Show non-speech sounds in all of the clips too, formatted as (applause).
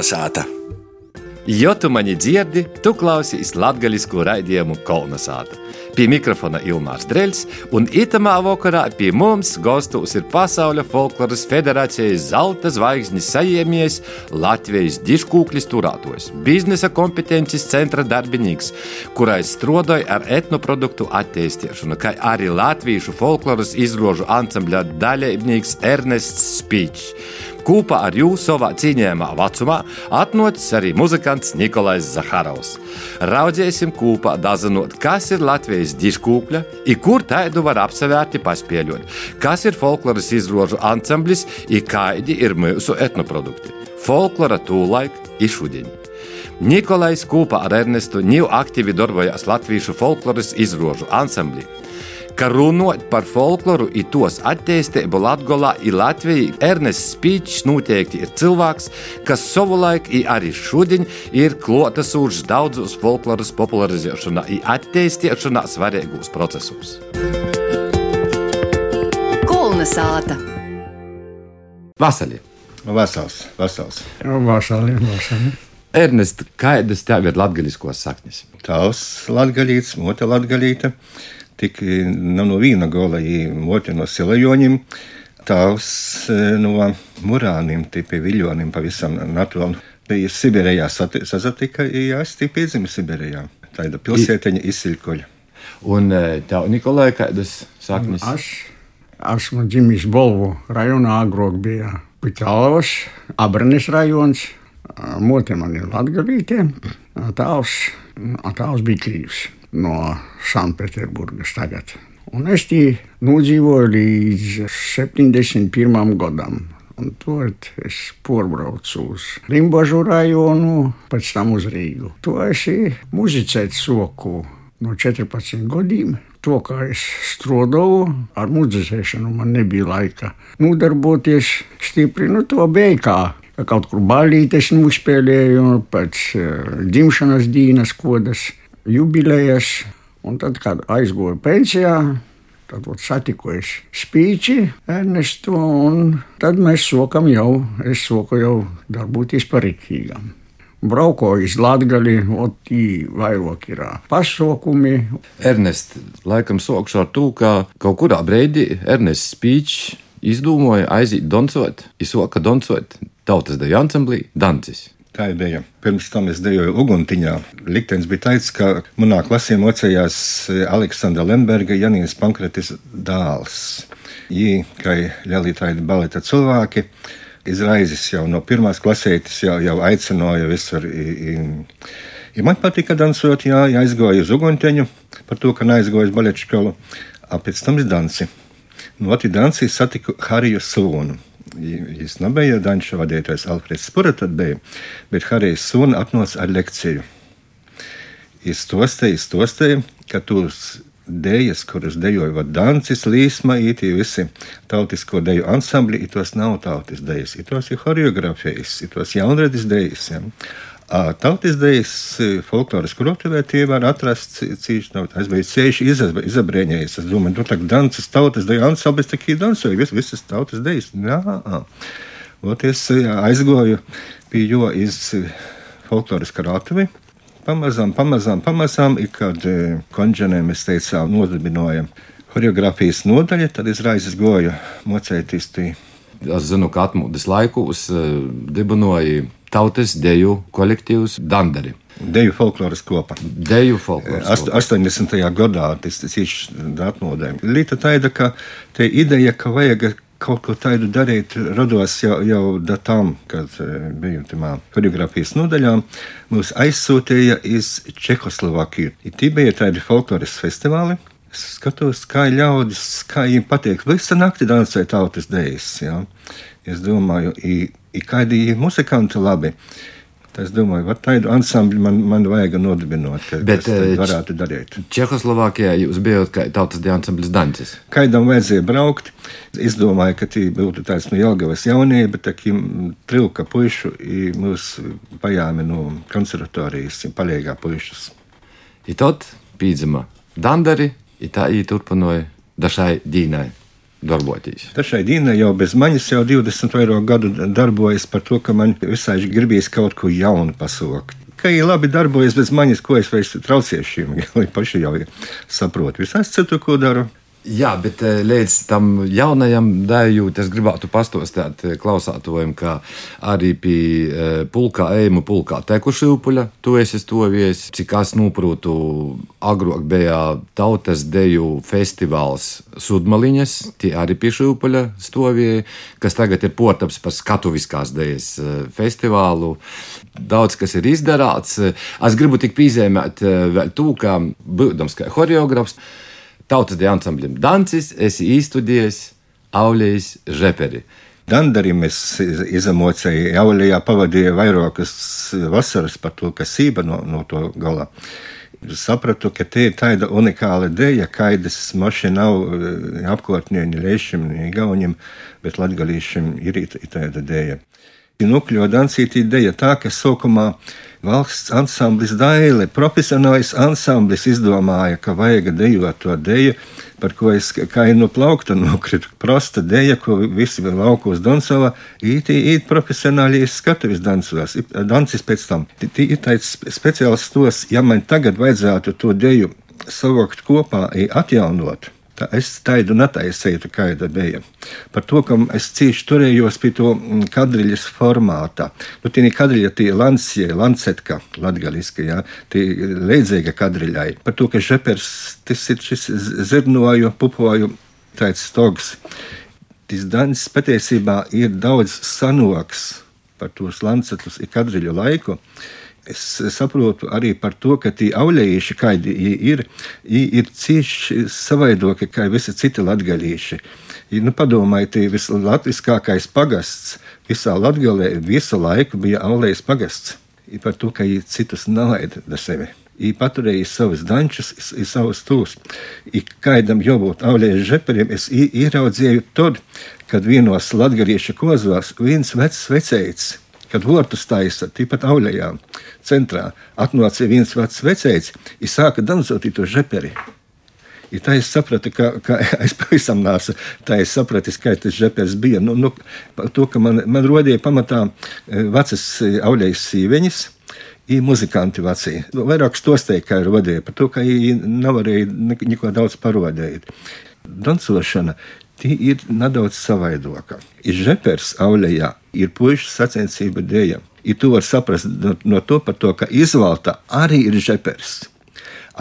Kolnesāta! Jo tu mani dzirdi, tu klausies latviešu raidījumu Kolnesāta. Pie mikrofona Ilmārs Dreļs, un itamā vakarā pie mums gastos ir Pasaules folkloras federācijas zelta zvaigznes sajimies Latvijas diškūklis turētājs, biznesa kompetences centra darbinīgs, kurais strādāja ar etnoproduktu attīstīšanu, kā arī latviešu folkloras izrožu ansambļa dalībnieks Ernests Spīčs. Kopā ar jūsu savā cīņāmā vecumā atnācis arī muzikants Nikolais Zaharovs. Raudzēsim kopā dazinot, kas ir Latvijas diškūkļa, un kur tādu var apsevērti paspēļot, kas ir folkloras izrožu ansamblis, un kādi ir mūsu etnoprodukti. Folklora tūlaik išudiņi. Nikolais kopā ar Ernestu Ņū aktīvi darbojās Latvijas folkloras izrožu ansamblī ka runāt par folkloru un tos attīstību Latvijā ir Latvija. Ernests Spīčs noteikti ir cilvēks, kas savulaik arī šodien ir klotasūžs daudzos folkloras popularizēšanā attīstīšanā svarīgos procesos. Kulna sāta. Vasarī! Vasals, vasals. Vasarī, vasarī. Ernest, kādas tev ir latgaļiskos saknes? Tavs latgaļīts, mota latgaļīta tik nu, no viena gola moti no silajoņiem, tavs no murāniem, tipi viļoniem pavisam naturāli. Bija Sibīrijā sazatika, ja es tik piedzimu Sibīrijā. Tāda pilsētiņa izsilkoļa. Un tev, Nikolai, kādas saknes? Es esmu dzimis Bolvu rajonā, agrāk bija Pitālavas, Abranis rajons. Mote man ir Latgalīte, tēvs, tēvs bija Krīvs no Sanktpēterburgas tagad. Un es tie nodzīvoju līdz 71. gadam. Un tur es porbraucu uz Limbaģu rajonu, pēc tam uz Rīgu. To es muzicēju soku no 14 gadiem. To, kā es strādāju ar muzicēšanu, man nebija laika nodarboties stipri. Nu, to kā kaut kur balīties, nospēlēju pēc uh, dzimšanas dienas kodas jubilejas, un tad, kad aizgāju pensijā, tad satiku es spīči Ernestu, un tad mēs sokam jau, es soku jau darboties par rīkīgam. Braukoju iz Latviju, otī vairāk ir pasaukumi. Ernest, laikam sokšu ar to, ka kaut kurā brīdī Ernests Spīčs izdomāja aiziet doncot, izsoka doncot tautas deju ansamblī Dancis. Tā bija. Pirms tam es dejoju Uguntiņā. Liktenis bija tāds, ka manā klasē mocījās Aleksandra Lemberga, Janijas Pankretis dēls. Viņi, kā ļaunprātīgi baleta cilvēki, izraizis jau no pirmās klasētes, jau, jau aicināja visur. Ja man patika dansot, jā, ja aizgāju uz Uguntiņu par to, ka neaizgāju uz baleta skolu, pēc tam es dansi. No otras dansi satiku Hariju Sūnu. Viņš nebija Danča vadītājs Alfreds Spura, tad bija, bet Harijs Suna atnāca ar lekciju. Iztostēja, iztostēja, ka tūs dēļas, kuras dejoja Dancis, Līsma, īti visi tautisko deju ansambļi, tos nav tautis dejas, tos ir horeografijas, tos jaunredis dejas. Ja. Tautas dejas folkloras krotuvē var atrast cīši nav. Es biju cieši izabrēņējies. Es domāju, tur tak dances tautas deja ansamblis tikai dansoja, vis, visas tautas dejas. Jā. Ot es aizgoju pie jo iz folkloras krātuvi. Pamazām, pamazām, pamazām, ik kad konģenē mēs teicām, nodibinojam horeogrāfijas nodaļa, tad es raizes goju mocēties. Es zinu, ka atmodas laikos dibinoja tautas deju kolektīvs Dandari. Deju folkloras kopā. Deju folkloras. Kopā. 80. gadā tas ir atmodējums. Līta tāda, ka te ideja, ka vajag kaut ko tādu darīt, radās jau, jau tam, kad biju tajā choreogrāfijas nodaļā. Mūs aizsūtīja uz Čehoslovākiju. Tie bija tādi folkloras festivāli. Es skatos, kā ļaudis, kā viņiem patīk. Visu nakti dansēja tautas dēļas. Ja? Es domāju, ir kādi muzikanti labi. Es domāju, ka tādu ansambli man, man vajag nodibināt, ka Bet, tas varētu darīt. Čehoslovākijā jūs bijāt kā tautas ansamblis Dancis. Kaidam vajadzēja braukt. Es domāju, ka tie būtu tāds no nu, Jelgavas jaunie, bet takim trilka puišu mūs pajāmi no konservatorijas, palīgā puišas. I tad pīdzima Dandari, i tā ī turpinoja dažai dīnai. Darboties. Tā šai dīnai jau bez manis jau 20 vairāk gadu darbojas par to, ka man visai gribīs kaut ko jaunu pasaukt. Ka ir labi darbojas bez manis, ko es vairs traucēšu šīm, jau (laughs) paši jau saprotu. Visās citu, ko daru. Jā, bet eh, līdz tam jaunajam dēļam es gribētu pastāstīt eh, klausātājiem, ka arī pie eh, pulkā ejuma pulkā tekuši upuļa, tu esi stovies. Cik es noprotu, agrāk bija tautas deju festivāls Sudmaliņas, tie arī pie šī upuļa stovīja, kas tagad ir portaps par skatuviskās dejas festivālu. Daudz kas ir izdarāts. Es gribu tik piezīmēt vēl to, ka būdams kā choreogrāfs tautas deju ansamblim Dancis, esi īstudējis Aulijas žeperi. Dandarim es izamocēju, Aulijā pavadīju vairākas vasaras par to, kas sība no, no to gala. Sapratu, ka tie ir tāda unikāla dēļa, kaidas maši nav eh, apkārtnē, ni lēšiem, ni gauņiem, bet latgalīšiem ir tāda dēļa. Nukļo dansītī dēļa tā, ka sākumā valsts ansamblis Daile, profesionāls ansamblis izdomāja, ka vajag dejot to deju, par ko es kā no plaukta (laughs) nokritu. Prosta deja, ko visi laukos dansovā, īti īt profesionāli skatuvis dansos, dancis pēc tam. Tī ir tāds speciāls tos, ja man tagad vajadzētu to deju savākt kopā, atjaunot Tā es taidu netaisītu, kāda bija. Par to, ka es cīši turējos pie to mm, kadriļas formāta. Nu, tie ir kadriļa, tie lansie, lancetka, latgaliski, jā, tie leidzīga kadriļai. Par to, ka žepers, tas ir šis zirnoju, pupoju, tāds stogs. Tas dans patiesībā ir daudz sanoks par tos lancetus, ir kadriļu laiku es saprotu arī par to, ka tie aulējuši, kādi ir, ir cieši savaidoki kā visi citi latgalīši. Nu, padomājiet, tie vislatviskākais pagasts visā Latgalē visu laiku bija aulējas pagasts. I par to, ka viņi citus nalaida da sevi. Viņi paturēja savus dančus, savus tūs. Kādam jābūt aulējas žeperiem, es ieraudzīju tad, kad vienos latgaliešu kozos viens vecs vecējs kad vortus taisa, tīpat aulējā centrā, atnāca viens vecs vecējs, ir sāka danzot to žeperi. Ja tā es sapratu, ka, ka (laughs) es pavisam nāsu, tā es sapratu, ka tas žepers bija. Nu, nu, to, ka man, man rodīja pamatā e, vecas auļējas sīveņas, ir muzikanti veci. Vairāk stostēja, kā ir rodīja, par to, ka viņi nevarēja neko daudz parodēt. Dancošana tie ir nedaudz savaidoka. Ir žepers aulējā, ir puikas sacensība dēļa. Ir to var saprast no, no to, to, ka izvalta arī ir žepers.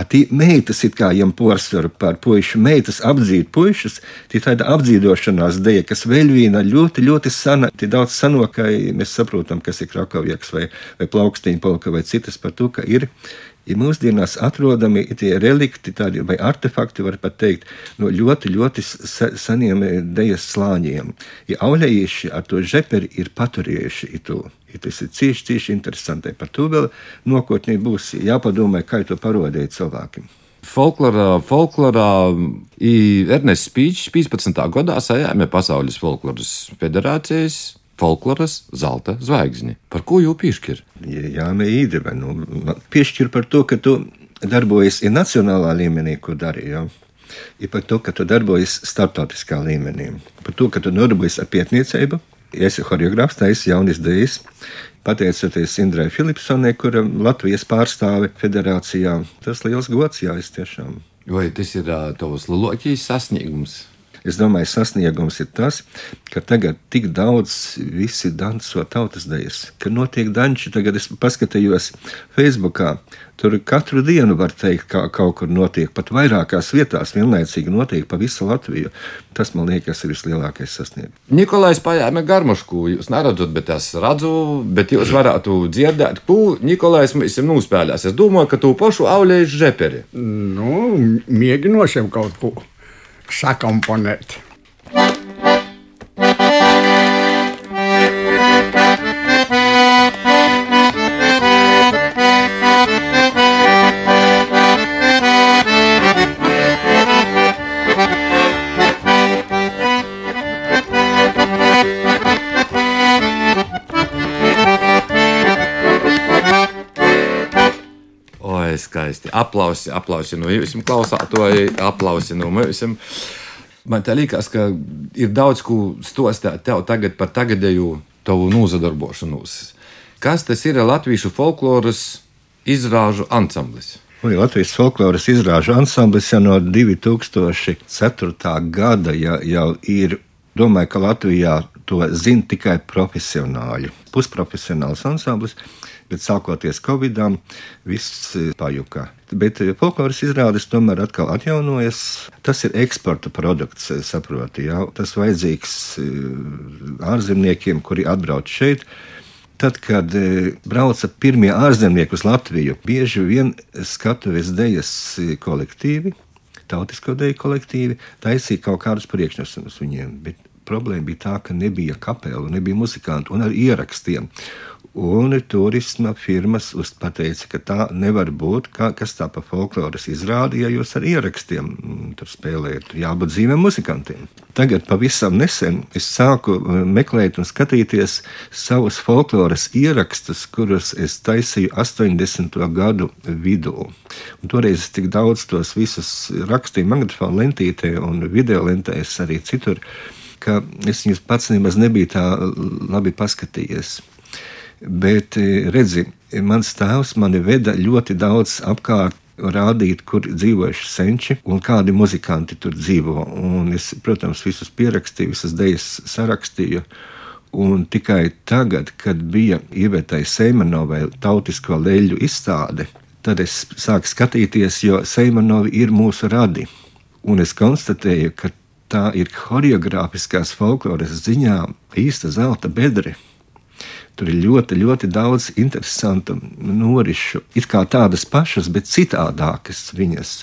Tī meitas kā jām porcelāna par puišu, meitas apdzīt puišus, tie tāda apdzīvošanās dēļ, kas vēl viena ļoti, ļoti sana, tie daudz sanokai mēs saprotam, kas ir krakavjaks vai, vai plaukstīņa polka vai citas par to, ka ir ja mūsdienās atrodami tie relikti tādi, vai artefakti, var pat teikt, no ļoti, ļoti seniem eh, dejas slāņiem. Ja auļējuši ar to žeperi ir paturējuši to. Ja tas ir cieši, cieši interesanti. Par to vēl nākotnē būs jāpadomā, kā to parodēt cilvēkiem. Folklorā, folklorā Ernests Spīčs 15. gadā sajāma Pasaules folkloras federācijas folkloras zelta zvaigzni. Par ko jau piešķir? Jā, nē, īdeva. Nu, piešķir par to, ka tu darbojies ir nacionālā līmenī, ko darīji. Ja? Ir par to, ka tu darbojies starptautiskā līmenī. Par to, ka tu nodarbojies ar pietniecību. Ja esi choreogrāfs, tā esi jaunis dēļs. Pateicoties Indrai Filipsonai, kura Latvijas pārstāve federācijā, tas liels gods, jā, es tiešām. Vai tas ir uh, tavs lielākais sasniegums? Es domāju, sasniegums ir tas, ka tagad tik daudz visi danso tautas dejas, ka notiek danči. Tagad es paskatījos Facebookā. Tur katru dienu var teikt, ka kaut kur notiek, pat vairākās vietās vienlaicīgi notiek pa visu Latviju. Tas man liekas, ir vislielākais sasniegums. Nikolais paņēma garmušku. Jūs neredzat, bet es redzu, bet jūs varētu dzirdēt, ko Nikolais mums ir nospēlējis. Es domāju, ka tu pašu aulēji žeperi. Nu, mēģinošiem kaut ko sakomponēt. skaisti. Aplausi, aplausi no jums, klausātoji, aplausi no mums. Man tā liekas, ka ir daudz ko stostāt tev tagad par tagadēju tavu nozadarbošanos. Kas tas ir latviešu folkloras izrāžu ansamblis? Un Latvijas folkloras izrāžu ansamblis jau no 2004. gada ja, jau ir. Domāju, ka Latvijā to zina tikai profesionāļi. Pusprofesionāls ansamblis, bet sākoties Covidam, viss pajuka. Bet folkloras izrādes tomēr atkal atjaunojas. Tas ir eksporta produkts, saproti. Jā. Tas vajadzīgs ārzemniekiem, kuri atbrauc šeit. Tad, kad e, brauca pirmie ārzemnieki uz Latviju, bieži vien skatuves dejas kolektīvi, tautisko deju kolektīvi, taisīja kaut kādus priekšnesumus viņiem. Bet problēma bija tā, ka nebija kapela, nebija muzikantu un ar ierakstiem. Un turisma firmas pateica, ka tā nevar būt. Kā, kas tā pa folkloras izrāda, ja jūs ar ierakstiem mm, tur spēlējat? Jābūt dzīviem muzikantiem. Tagad pavisam nesen es sāku uh, meklēt un skatīties savus folkloras ierakstus, kurus es taisīju 80. gadu vidū. Un toreiz es tik daudz tos visus rakstīju magnetofonu lentītē un video lentēs arī citur, ka es viņus pats nemaz nebiju tā labi paskatījies. Bet, e, redzi, mans tēvs mani veda ļoti daudz apkārt rādīt, kur dzīvojuši senči un kādi muzikanti tur dzīvo. Un es, protams, visus pierakstīju, visas idejas sarakstīju. Un tikai tagad, kad bija Ivetai Seimanovai tautisko leļu izstāde, tad es sāku skatīties, jo Seimanovi ir mūsu radi. Un es konstatēju, ka tā ir choreogrāfiskās folkloras ziņā īsta zelta bedre. Tur ir ļoti, ļoti daudz interesantu norišu, it kā tādas pašas, bet citādākas viņas.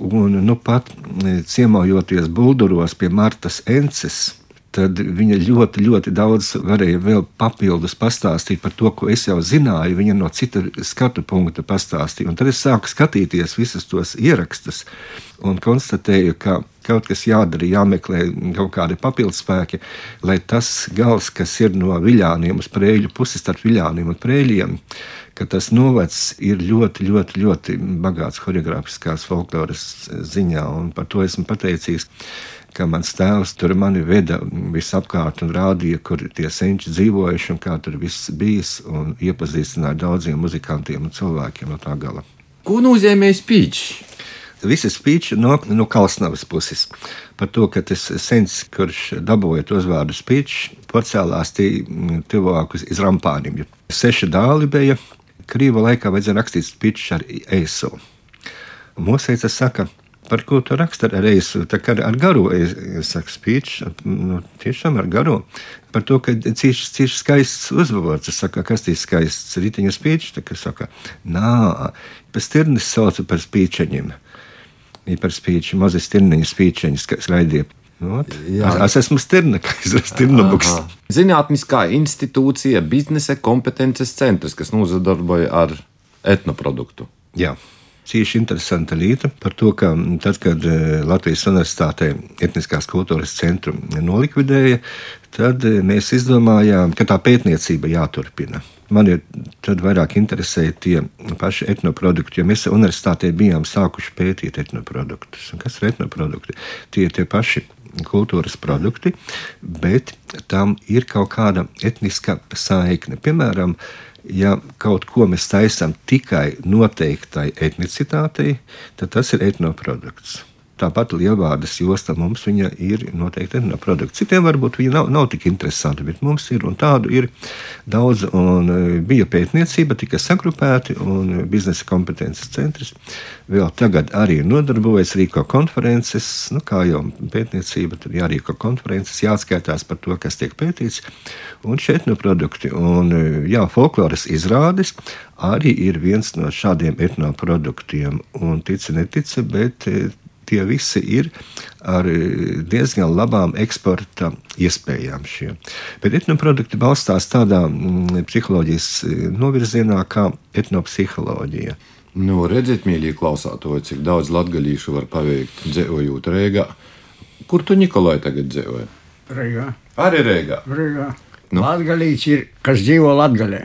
Un nu, pat e, ciemojoties Bulduros pie Martas Ences, tad viņa ļoti, ļoti daudz varēja vēl papildus pastāstīt par to, ko es jau zināju. Viņa no cita skatu punkta pastāstīja. Un tad es sāku skatīties visus tos ierakstus un konstatēju, ka kaut kas jādara, jāmeklē kaut kādi papildspēki, lai tas gals, kas ir no viļāniem uz prēļu puses, starp viļāniem un prēļiem, ka tas novads ir ļoti, ļoti, ļoti bagāts choreogrāfiskās folkloras ziņā, un par to esmu pateicīgs ka mans tēvs tur mani veda visapkārt un rādīja, kur tie senči dzīvojuši un kā tur viss bijis, un iepazīstināja daudziem muzikantiem un cilvēkiem no tā gala. Ko nozīmē spīķis? Visi spīķi no, no Kalsnavas puses. Par to, ka tas sens, kurš dabūja tos vārdus spīķis, pacēlās tuvāk uz rampāniem. Seši dāli bija, krīva laikā vajadzēja rakstīt spīķis ar eisu. Mūsēca saka, par ko tu raksti ar reisu, tā kā ar garu, es, saku, spīķis, nu, tiešām ar garu. Par to, ka cīši, cīši skaists uzvārds, es saku, kas tīs skaists riteņu spīķis, tā kā saka, nā, pēc tirnis saucu par spīčeņiem par spīķi, mazas stirniņa spīķeņas, kas raidīja. Nu, es esmu stirneklis, stirnabuks. Zinātniskā institūcija, biznesa kompetences centrs, kas nozadarboja ar etnoproduktu. Jā. Cīši interesanta lieta par to, ka tad, kad e, Latvijas Universitātē etniskās kultūras centru nolikvidēja, tad e, mēs izdomājām, ka tā pētniecība jāturpina. Man ir vairāk interesēja tie paši etnoprodukti, jo mēs universitātē bijām sākuši pētīt etnoproduktus. Un kas ir etnoprodukti? Tie ir tie paši kultūras produkti, bet tam ir kaut kāda etniska saikne. Piemēram, ja kaut ko mēs taisām tikai noteiktai etnicitātei, tad tas ir etnoprodukts. Tāpat lielvārdas josta mums ir noteikti no produkta. Citiem varbūt viņa nav, nav tik interesanta, bet mums ir un tādu ir daudz. Un e, bija pētniecība, tika sagrupēti un biznesa kompetences centrs vēl tagad arī nodarbojas, rīko konferences. Nu, kā jau pētniecība, tad jārīko konferences, jāatskaitās par to, kas tiek pētīts. Un šeit no produkti. Un, e, jā, folkloras izrādes arī ir viens no šādiem etnoproduktiem. Un tic, netic, bet e, tie visi ir ar e, diezgan labām eksporta iespējām. Šie. Bet etnoprodukti balstās tādā mm, psiholoģijas e, novirzienā kā etnopsiholoģija. Nu, redziet, mīļie klausātoji, cik daudz latgaļīšu var paveikt dzīvojot Rīgā. Kur tu, Nikolai, tagad dzīvoji? Rīgā. Arī Rīgā. Rīgā. Nu. Latgalīts ir, kas dzīvo Latgalē.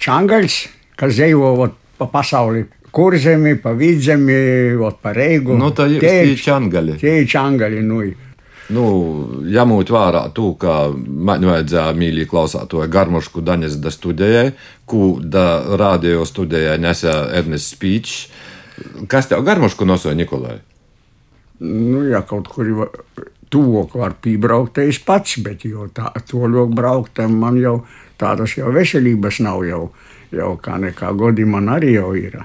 Čangaļs, kas dzīvo pa pasauli kurzemi, pa vidzemi, ot pa reigu. Nu, tā ir Tieši- čangali. Tie ir čangali, nu. Nu, ņemot vērā to, ka man vajadzēja mīlīgi klausāties garmušku Daņas da studijai, ko da radio studijai nesa Ernsts Spīčs. Kas tev garmušku nosoja Nikolai? Nu, ja kaut kur va- tuvāk var piebraukt, es pats, bet jau tā, to ļoti braukt, man jau tādas jau veselības nav jau, jau kā nekā godi man arī jau ir.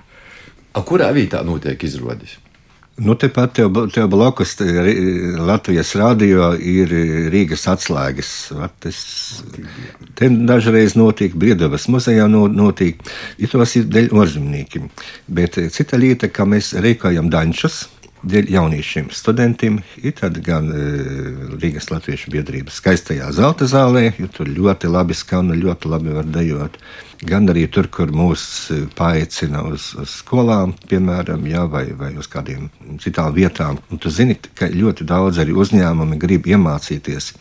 A kurā vietā notiek izrādes? Nu, tepat tev, tev blakus te Ri- Latvijas rādio ir Rīgas atslēgas. Tas, te dažreiz notiek, Briedavas muzejā no- notiek, ja tos ir dēļ orzemniekiem. Bet eh, cita lieta, ka mēs reikojam dančus. Dēļ jauniešiem, studentiem ir gan e, Rīgas Latviešu biedrības skaistajā zelta zālē, jo tur ļoti labi skan un ļoti labi var dejot. Gan arī tur, kur mūs e, paaicina uz, uz skolām, piemēram, jā, vai, vai uz kādiem citām vietām. Un tu zini, ka ļoti daudz arī uzņēmumi grib iemācīties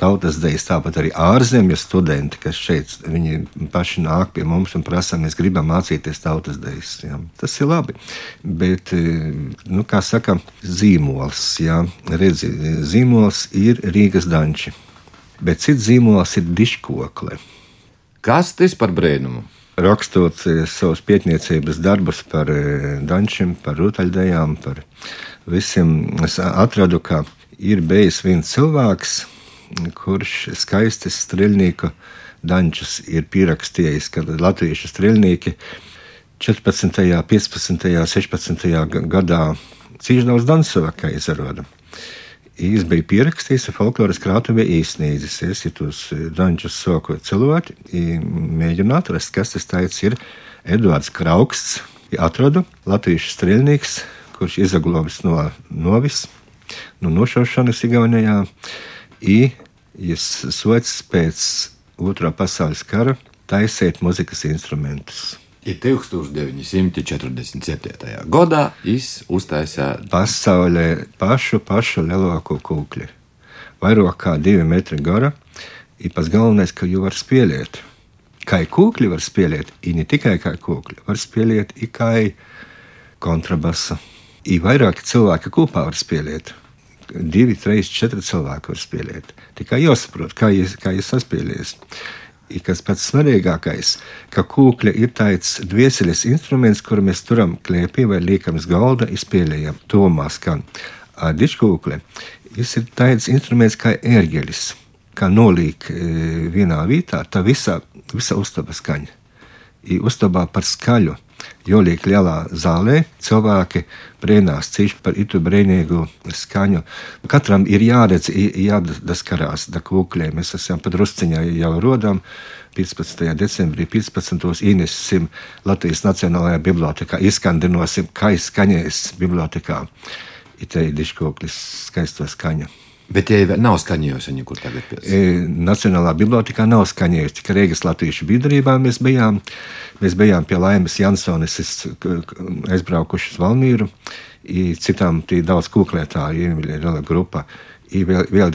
tautas dejas, tāpat arī ārzemju studenti, kas šeit viņi paši nāk pie mums un prasa, mēs gribam mācīties tautas dejas. Jā. Tas ir labi. Bet, e, nu, kā saka, zīmols, jā, redzi, zīmols ir Rīgas danči. Bet cits zīmols ir diškokle. Kas tas par brēnumu? rakstot eh, savus pētniecības darbus par eh, dančiem, par rūtaļdejām, par visiem, es atradu, ka ir bijis viens cilvēks, kurš skaistas strēlnieku dančus ir pierakstījis, kad latviešu strēlnieki 14., 15., 16. ga- gadā cīņš daudz dansoja, kā izrāda. Es biju pierakstījis, folkloras krātuvē īsnīdzis. Es ja tos dančus soku cilvēki, mēģinu atrast, kas tas tāds ir. Edvards Krauksts, atradu latviešu strēlnieks, kurš izaglobis no novis, no nošaušanas Igaunijā. I es sots pēc otrā pasaules kara taisīt muzikas instrumentus. Ir 1947. gadā viņš uztaisīja pasaulē pašu, pašu lielāko kūkli. Vairāk kā divi metri gara, ir pats galvenais, ka jau var spēlēt. Kā kūkli var spēlēt, ir ne tikai kā kūkli, var spēlēt ir kā kontrabasu. Ir vairāki cilvēki kopā var spēlēt. Divi, trīs, četri cilvēki var spēlēt. Tikai jāsaprot, jūs, kā jūs saspēlēsiet. Ir kas pats svarīgākais, ka kūkļa ir tāds dvieseles instruments, kuru mēs turam klēpī vai liekam uz galda, izspēlējam. Tomā skan diškūkle. Ir tāds instruments kā ērģelis, kā nolīk e, vienā vietā, tā visa, visa uztaba skaņa. Ir uztabā par skaļu. Jo liek lielā zālē, cilvēki brīnās cīši par itu brīnīgu skaņu. Katram ir jāredz, jādaskarās da kūkļiem. Mēs esam pat rusciņā jau rodam. 15. decembrī 15. ienesim Latvijas Nacionālajā bibliotekā, izskandinosim, kā izskaņēs bibliotekā. Itē ir diškoklis skaisto skaņu. Bet vēl nav skaņojusi nekur tagad. Pēc. E, Nacionālā bibliotekā nav skaņojusi, tikai Rīgas Latviešu biedrībā mēs bijām. Mēs bijām pie Laimas es k- aizbraukuši uz Valmīru, i citām tī daudz kūklētāju, ir grupa. I vēl, vēl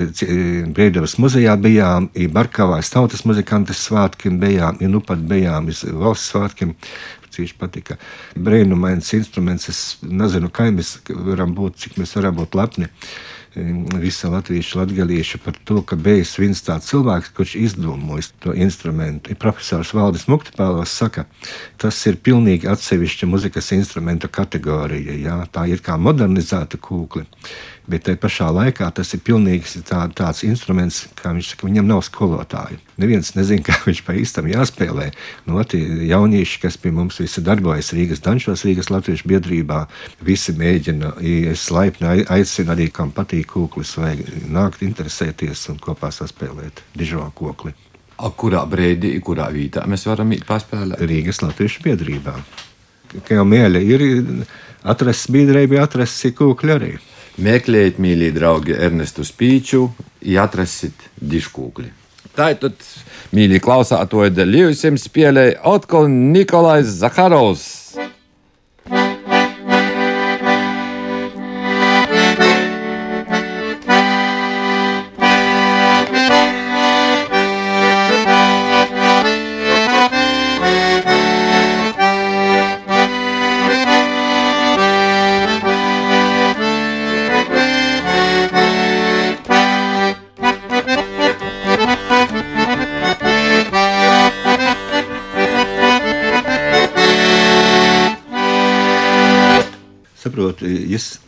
Brīdavas muzejā bijām, i Barkavās tautas muzikantes svātkiem bijām, i nu pat bijām iz valsts svātkiem. Cīši patika. Brīnumains instruments, es nezinu, kā mēs varam būt, cik mēs varam būt lepni visa latviešu latgaliešu par to, ka bijis viens tāds cilvēks, kurš izdomājis to instrumentu. Profesors Valdis Muktipālos saka, tas ir pilnīgi atsevišķa muzikas instrumentu kategorija. Jā? Tā ir kā modernizēta kūkli. Bet tajā pašā laikā tas ir pilnīgi tā, tāds instruments, kā viņš saka, viņam nav skolotāju. Neviens nezina, (laughs) kā viņš pa īstam jāspēlē. No tie jaunieši, kas pie mums visi darbojas Rīgas dančos, Rīgas Latviešu biedrībā, visi mēģina, es laipni ai- aicinu arī, kam patīk kūklis, vai nākt interesēties un kopā saspēlēt dižo kokli. A kurā brīdī, kurā vietā mēs varam paspēlēt? Rīgas Latviešu biedrībā. Kā jau mēļa ir atrasts biedrība, atrasts kūkļi arī. Meklējiet, mīļie draugi, Ernestu Spīču, atrasit diškūkli. Tā ir tad, mīļie klausātoji, Dēļ spēlēja atkal Nikolais Zakarovs.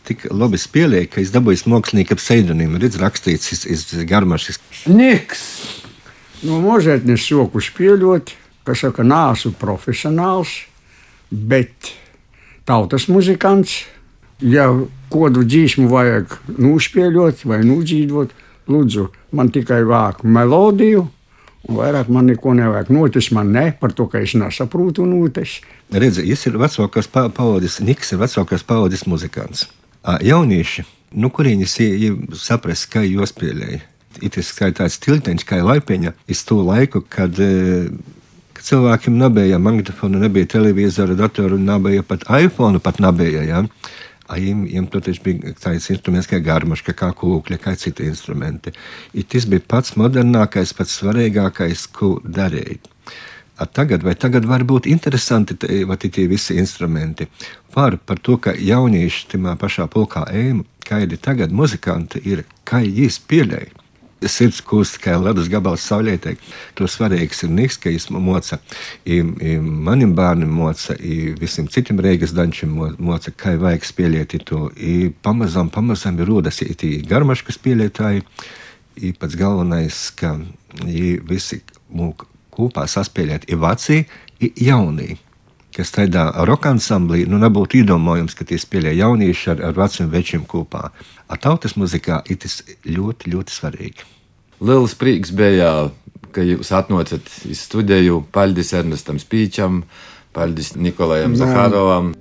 Tik labi spēlēju, ka es dabūju mākslinieku pseidonīmu. Redz, rakstīts, es, es garmašs. Niks! No mūžētnes soku spēļot, kas saka, nāsu profesionāls, bet tautas muzikants. Ja kādu dzīsmu vajag nospēļot vai nudzīvot, lūdzu, man tikai vāk melodiju, un vairāk man neko nevajag. Notis man ne, par to, ka es nesaprotu notis. Redzi, es ir vecākās pa paudzes, Niks ir vecākās paudzes muzikants. Jaunieši, nu kurienes saprast, kā jūs spēlēja? Ir tas tāds tilteņš, kā laipiņa, iz to laiku, kad eh, ka cilvēkiem nebija magnetofona, nebija televizora, datoru, nebija pat iPhone, pat nebija. Ja? A Viņiem, viņiem toties bija tāds instruments kā garmaška, kā kūkļa, kā citi instrumenti. I tas bija pats modernākais, pats svarīgākais, ko darīt. Tagad, vai tagad var būt interesanti tie visi instrumenti? Var par to, ka jaunieši tajā pašā pulkā ejam, kādi tagad muzikanti ir, kā viņi spēlēja. Sirds kūst, kā ledus gabals saulētē. To svarīgs ir niks, ka viņš moca. I, i manim bērnam moca, i visiem citiem reigas dančiem mo- moca, kā vajag spēlēt to. I pamazām, pamazām ir rodas tie garmaška spēlētāji. I pats galvenais, ka viņi visi mūk kopā saspēlēt i veci, i jaunī. Kas tādā roka ansamblī, nu nebūtu iedomājams, ka tie spēlē jaunieši ar, ar veciem večiem kopā. A tautas muzikā ir tas ļoti, ļoti svarīgi. Liels prieks bija, ka jūs atnācāt uz studiju. Paldies Ernestam Spīčam, paldies Nikolajam Jā. Zaharovam.